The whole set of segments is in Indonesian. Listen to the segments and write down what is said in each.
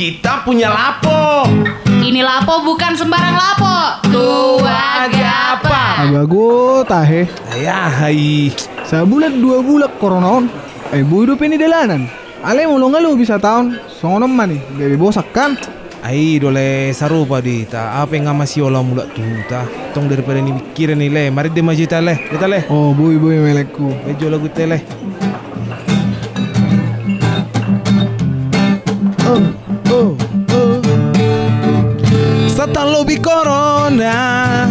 kita punya lapo. Ini lapo bukan sembarang lapo. Tua gapa. Abago tahe. Ya, hai. Sebulan dua bulan corona on. Eh bu hidup ini delanan. Ale mau lu bisa tahun. Songonom mani. Dari bosak kan. Ai dole sarupa di ta apa yang masih olah mula tu ta tong daripada ni pikiran ni le mari de majita le kita le Oh boy boy melekku. bejo lagu tele oh. Corona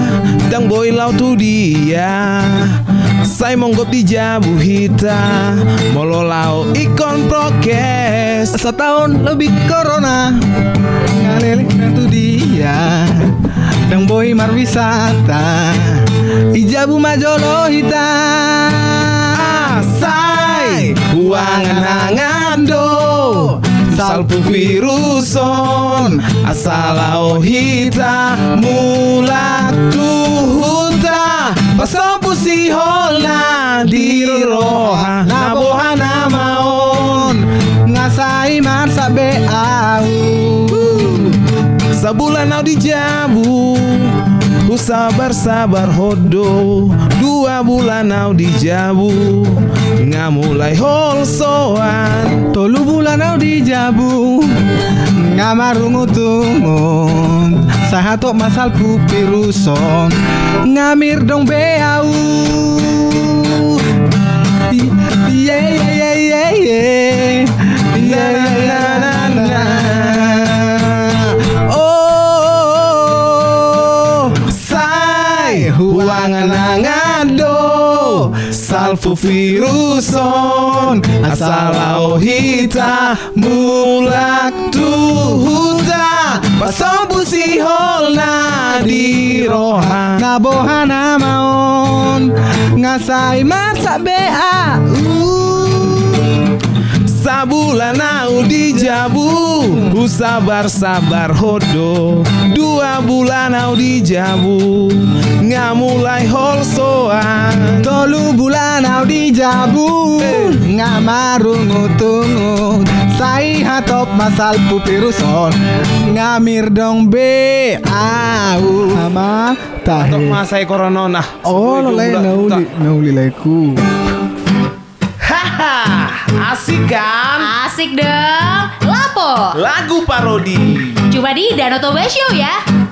Dang boy lau tu dia. Sai monggop di jabu hita Molo lau ikon prokes. Setahun lebih corona Ngalele itu dia. Dan boy marwisata Ijabu majolo hita Asai Uangan hangan do Salpu viruson Asalau hita Mula tuhuta Pasopu si hola Di roha Nabohana maon. Ngasai marsa beau Sabulan au dijabu Ku sabar sabar hodo Dua bulan au dijabu. Ngamulai holsoan Tolu bulan au dijabu. Ngamarungu tungun Sahatok masal pupiruson Ngamir dong beau Huangan angado Salfu viruson Asalau hita Mulak tuhuta Pasompu si holna di roha Nabohana maon Ngasai masak bea Sabulan au dijabu Ku sabar-sabar hodo. Dua bulan au dijabu Ngamulai holsoan Tolu bulan au dijabu Ngamarungu tungu Sai hatop masal pupiruson Ngamir dong be au. Ama tahe. masa corona nah. Oh lo lain nauli nauli leku Haha Asik kan Asik dong. Lapo. Lagu parodi Cuma di Danoto Show ya.